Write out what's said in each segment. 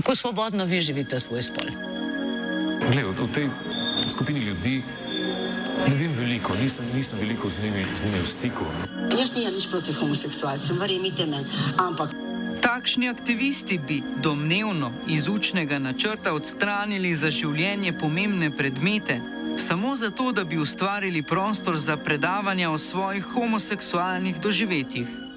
Kako svobodno vi živite svoj spol? Glej, v, v tej skupini ljudi ne vem veliko, nisem, nisem veliko z njimi, z njimi v stiku. Jaz nimam nič proti homoseksualcem, verjemite me, ampak. Takšni aktivisti bi domnevno iz učnega načrta odstranili za življenje pomembne predmete, samo zato, da bi ustvarili prostor za predavanja o svojih homoseksualnih doživetjih.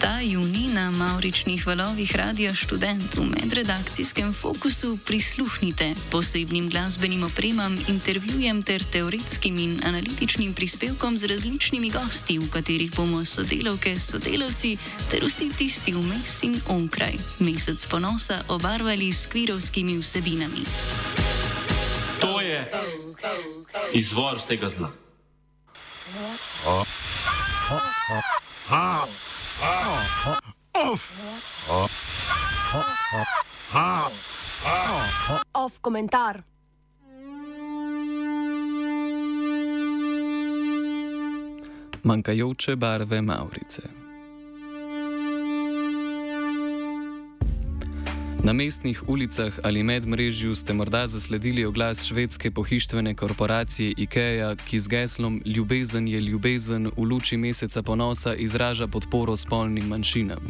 Ta juni na Mauričnih valovih radio študent v medredakcijskem fokusu prisluhnite posebnim glasbenim opremam, intervjujem ter teoretskim in analitičnim prispevkom z različnimi gosti, v katerih bomo sodelovke, sodelavci ter vsi tisti vmes in onkraj mesec ponosa obarvali s kvirovskimi vsebinami. To je izvor vsega zla. Off komentar. Manjkajoče barve Maurice. Na mestnih ulicah ali medmrežju ste morda zasledili oglas švedske pohištvene korporacije IKEA, ki z geslom Ljubezen je ljubezen v luči meseca ponosa izraža podporo spolnim manjšinam.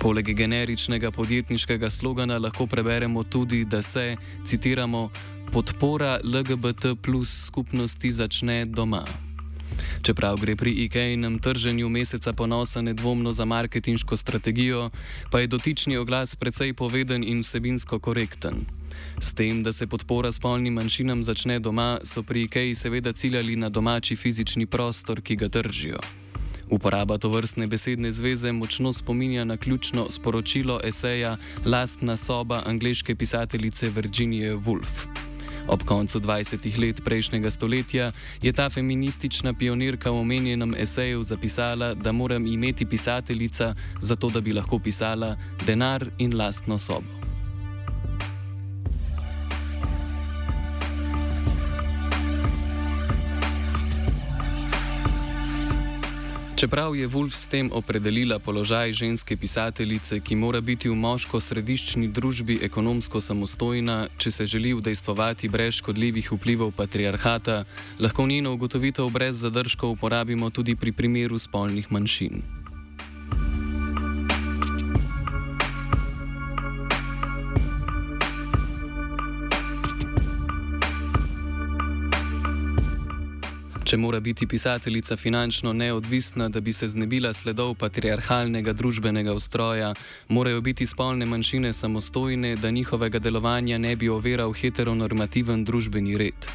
Poleg generičnega podjetniškega slogana lahko preberemo tudi, da se, citiramo, podpora LGBT plus skupnosti začne doma. Čeprav gre pri IKEA-inem trženju meseca ponosa nedvomno za marketinško strategijo, pa je dotični oglas precej poveden in vsebinsko korekten. S tem, da se podpora spolnim manjšinam začne doma, so pri IKEA seveda ciljali na domači fizični prostor, ki ga držijo. Uporaba to vrstne besedne zveze močno spominja na ključno sporočilo eseja Lastna soba angleške pisateljice Virginije Woolf. Ob koncu 20 let prejšnjega stoletja je ta feministična pionirka v omenjenem eseju zapisala, da moram imeti pisateljica, zato da bi lahko pisala denar in lastno sobo. Čeprav je Wolf s tem opredelila položaj ženske pisateljice, ki mora biti v moško-središčni družbi ekonomsko samostojna, če se želi udejstvovati brez škodljivih vplivov patriarhata, lahko njeno ugotovitev brez zadržkov uporabimo tudi pri primeru spolnih manjšin. Če mora biti pisateljica finančno neodvisna, da bi se znebila sledov patriarhalnega družbenega ustroja, morajo biti spolne manjšine samostojne, da njihovega delovanja ne bi oviral heteronormativen družbeni red.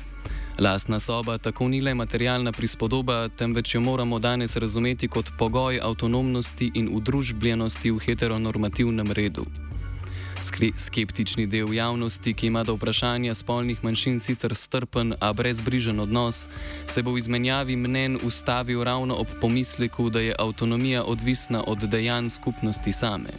Lastna soba tako ni le materialna prispodoba, temveč jo moramo danes razumeti kot pogoj avtonomnosti in udružbljenosti v heteronormativnem redu. Skeptični del javnosti, ki ima do vprašanja spolnih manjšin sicer strpen, a brezbrižen odnos, se bo v izmenjavi mnen ustavil ravno ob pomisleku, da je avtonomija odvisna od dejanj skupnosti same.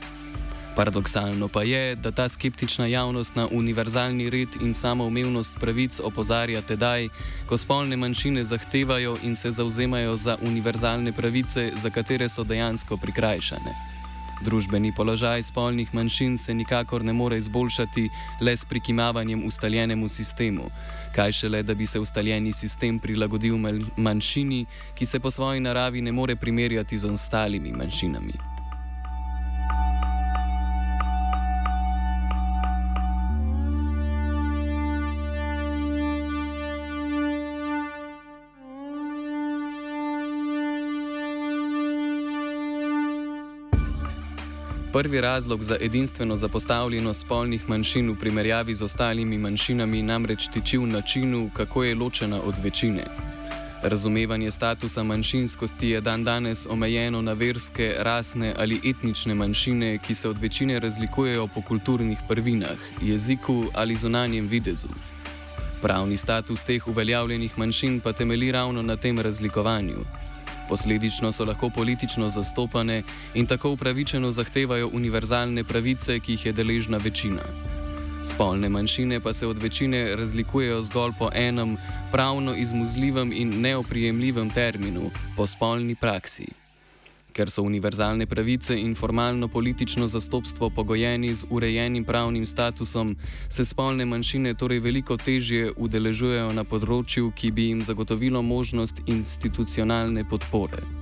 Paradoksalno pa je, da ta skeptična javnost na univerzalni red in samoumevnost pravic opozarja tedaj, ko spolne manjšine zahtevajo in se zauzemajo za univerzalne pravice, za katere so dejansko prikrajšane. Družbeni položaj spolnih manjšin se nikakor ne more izboljšati le s prikimavanjem ustaljenemu sistemu, kaj šele, da bi se ustaljeni sistem prilagodil manjšini, ki se po svoji naravi ne more primerjati z ostalimi manjšinami. Prvi razlog za edinstveno zapostavljenost spolnih manjšin v primerjavi z ostalimi manjšinami namreč tiči v načinu, kako je ločena od večine. Razumevanje statusa manjšinskosti je dan danes omejeno na verske, rasne ali etnične manjšine, ki se od večine razlikujejo po kulturnih prvinah, jeziku ali zunanjem videzu. Pravni status teh uveljavljenih manjšin pa temelji ravno na tem razlikovanju. Posledično so lahko politično zastopane in tako upravičeno zahtevajo univerzalne pravice, ki jih je deležna večina. Spolne manjšine pa se od večine razlikujejo zgolj po enem pravno izmuzljivem in neoprijemljivem terminu - po spolni praksi. Ker so univerzalne pravice in formalno politično zastopstvo pogojeni z urejenim pravnim statusom, se spolne manjšine torej veliko težje udeležujejo na področju, ki bi jim zagotovilo možnost institucionalne podpore.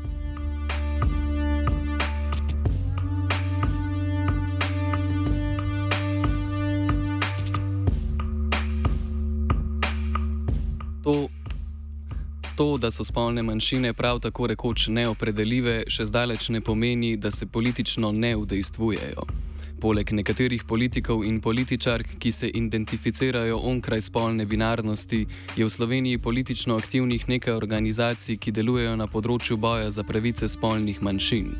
To, da so spolne manjšine prav tako rekoč neopredeljive, še zdaleč ne pomeni, da se politično ne udejstvujejo. Poleg nekaterih politikov in političark, ki se identificirajo onkraj spolne binarnosti, je v Sloveniji politično aktivnih nekaj organizacij, ki delujejo na področju boja za pravice spolnih manjšin.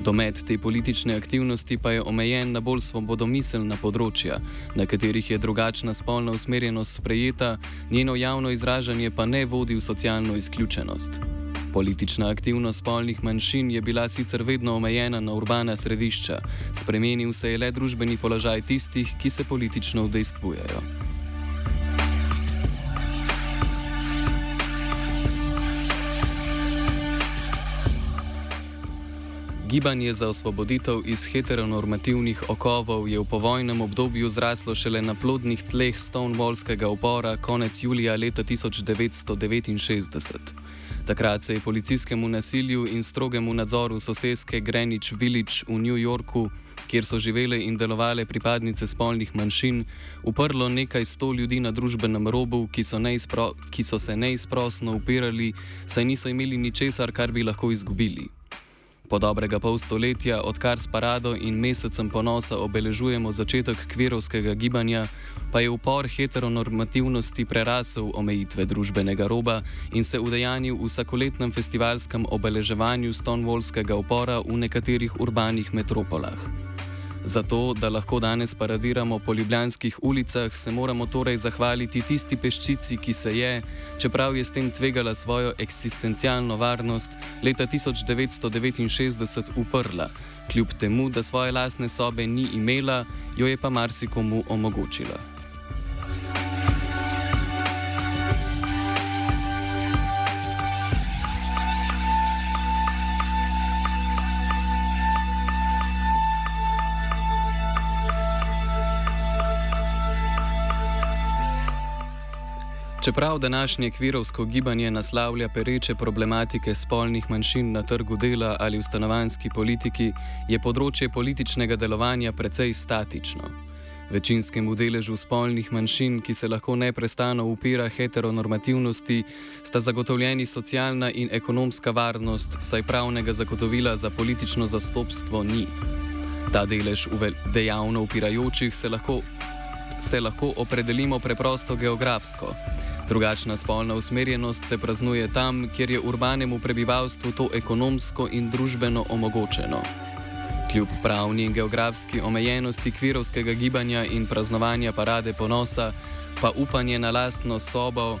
Domet te politične aktivnosti pa je omejen na bolj svobodomiselna področja, na katerih je drugačna spolna usmerjenost sprejeta, njeno javno izražanje pa ne vodi v socialno izključenost. Politična aktivnost spolnih manjšin je bila sicer vedno omejena na urbana središča, spremenil se je le družbeni položaj tistih, ki se politično udejstvujejo. Gibanje za osvoboditev iz heteronormativnih okovov je v povojnem obdobju zraslo šele na plodnih tleh Stonewallskega upora konec julija leta 1969. Takrat se je policijskemu nasilju in strogemu nadzoru sosedske Greenwich Village v New Yorku, kjer so živele in delovale pripadnice spolnih manjšin, uprlo nekaj sto ljudi na družbenem robu, ki so, neizpro, ki so se neizprosno upirali, saj niso imeli ničesar, kar bi lahko izgubili. Po dobrega pol stoletja, odkar s parado in mesecem ponosa obeležujemo začetek kvirovskega gibanja, pa je upor heteronormativnosti prerasel omejitve družbenega roba in se udejanil v vsakoletnem festivalskem obeleževanju Stonewallskega upora v nekaterih urbanih metropolah. Zato, da lahko danes paradiramo po ljubljanskih ulicah, se moramo torej zahvaliti tisti peščici, ki se je, čeprav je s tem tvegala svojo eksistencialno varnost, leta 1969 uprla, kljub temu, da svoje lastne sobe ni imela, jo je pa marsikomu omogočila. Čeprav današnje kvirovsko gibanje naslavlja pereče problematike spolnih manjšin na trgu dela ali v stanovanski politiki, je področje političnega delovanja precej statično. Večinskemu deležu spolnih manjšin, ki se lahko neprestano upira heteronormativnosti, sta zagotovljeni socialna in ekonomska varnost, saj pravnega zagotovila za politično zastopstvo ni. Ta delež dejavno upirajočih se lahko, se lahko opredelimo preprosto geografsko. Drugačna spolna usmerjenost se praznuje tam, kjer je urbanemu prebivalstvu to ekonomsko in družbeno omogočeno. Kljub pravni in geografski omejenosti kvirovskega gibanja in praznovanja parade ponosa, pa upanje na lastno sobo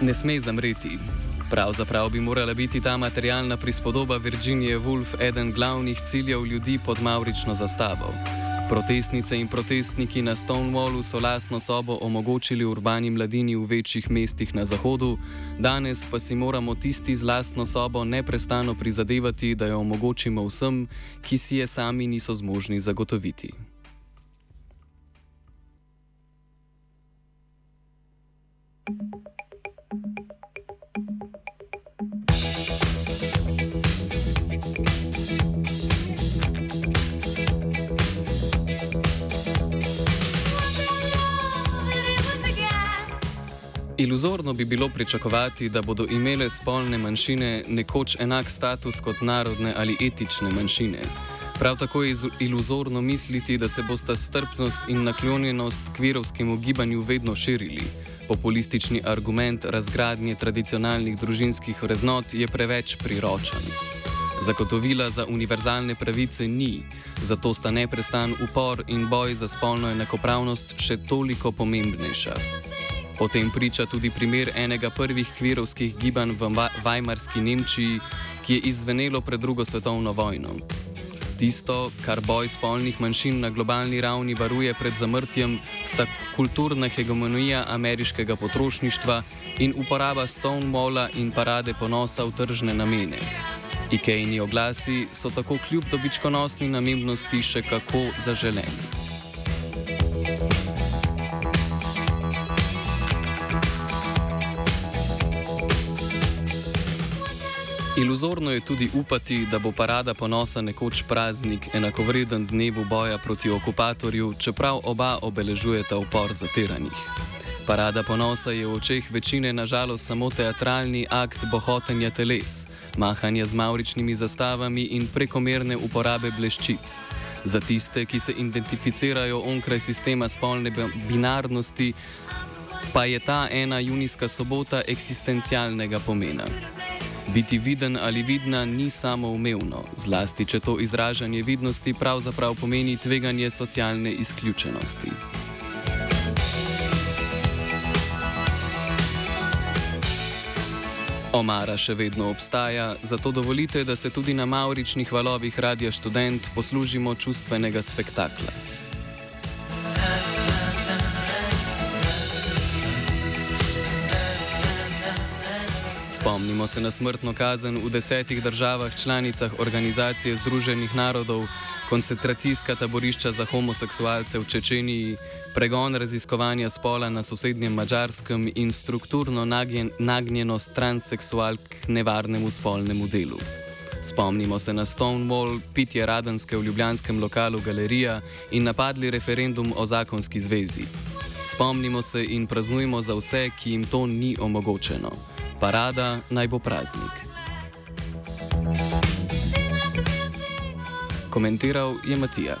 ne sme zamreti. Pravzaprav bi morala biti ta materialna prispodoba Virginije Woolf eden glavnih ciljev ljudi pod Maurično zastavo. Protestnice in protestniki na Stonewallu so lastno sobo omogočili urbani mladini v večjih mestih na zahodu, danes pa si moramo tisti z lastno sobo neprestano prizadevati, da jo omogočimo vsem, ki si je sami niso zmožni zagotoviti. Iluzorno bi bilo pričakovati, da bodo imele spolne manjšine nekoč enak status kot narodne ali etične manjšine. Prav tako je iluzorno misliti, da se bosta strpnost in naklonjenost kvirovskemu gibanju vedno širili. Populistični argument razgradnje tradicionalnih družinskih vrednot je preveč priročen. Zagotovila za univerzalne pravice ni, zato sta neprestan upor in boj za spolno enakopravnost še toliko pomembnejša. O tem priča tudi primer enega prvih kvirovskih gibanj v Weimarski Nemčiji, ki je izvenelo pred drugo svetovno vojno. Tisto, kar boj spolnih manjšin na globalni ravni varuje pred zamrtjem, sta kulturna hegemonija ameriškega potrošništva in uporaba Stonewalla in parade ponosa v tržne namene. Ikejni oglasi so tako kljub dobičkonosni namembnosti še kako zaželeni. Iluzorno je tudi upati, da bo parada ponosa nekoč praznik, enakovreden dnevu boja proti okupatorju, čeprav oba obeležujeta upor zatiranih. Parada ponosa je v očeh večine nažalost samo teatralni akt bohotenja teles, mahanja z mauričnimi zastavami in prekomerne uporabe bleščic. Za tiste, ki se identificirajo onkraj sistema spolne binarnosti, pa je ta ena junijska sobota eksistencialnega pomena. Biti viden ali vidna ni samoumevno, zlasti če to izražanje vidnosti pravzaprav pomeni tveganje socialne izključenosti. Omara še vedno obstaja, zato dovolite, da se tudi na mauričnih valovih Radio Student poslužimo čustvenega spektakla. Spomnimo se na smrtno kazen v desetih državah članicah Organizacije Združenih narodov, koncentracijska taborišča za homoseksualce v Čečeniji, pregon raziskovanja spola na sosednjem Mačarskem in strukturno nagnjenost transseksualk k nevarnemu spolnemu delu. Spomnimo se na Stonewall, pitje Radenske v ljubljanskem lokalu Galerija in napadli referendum o zakonski zvezi. Spomnimo se in praznujmo za vse, ki jim to ni omogočeno. Parada naj bo praznik. Komentiral je Matija.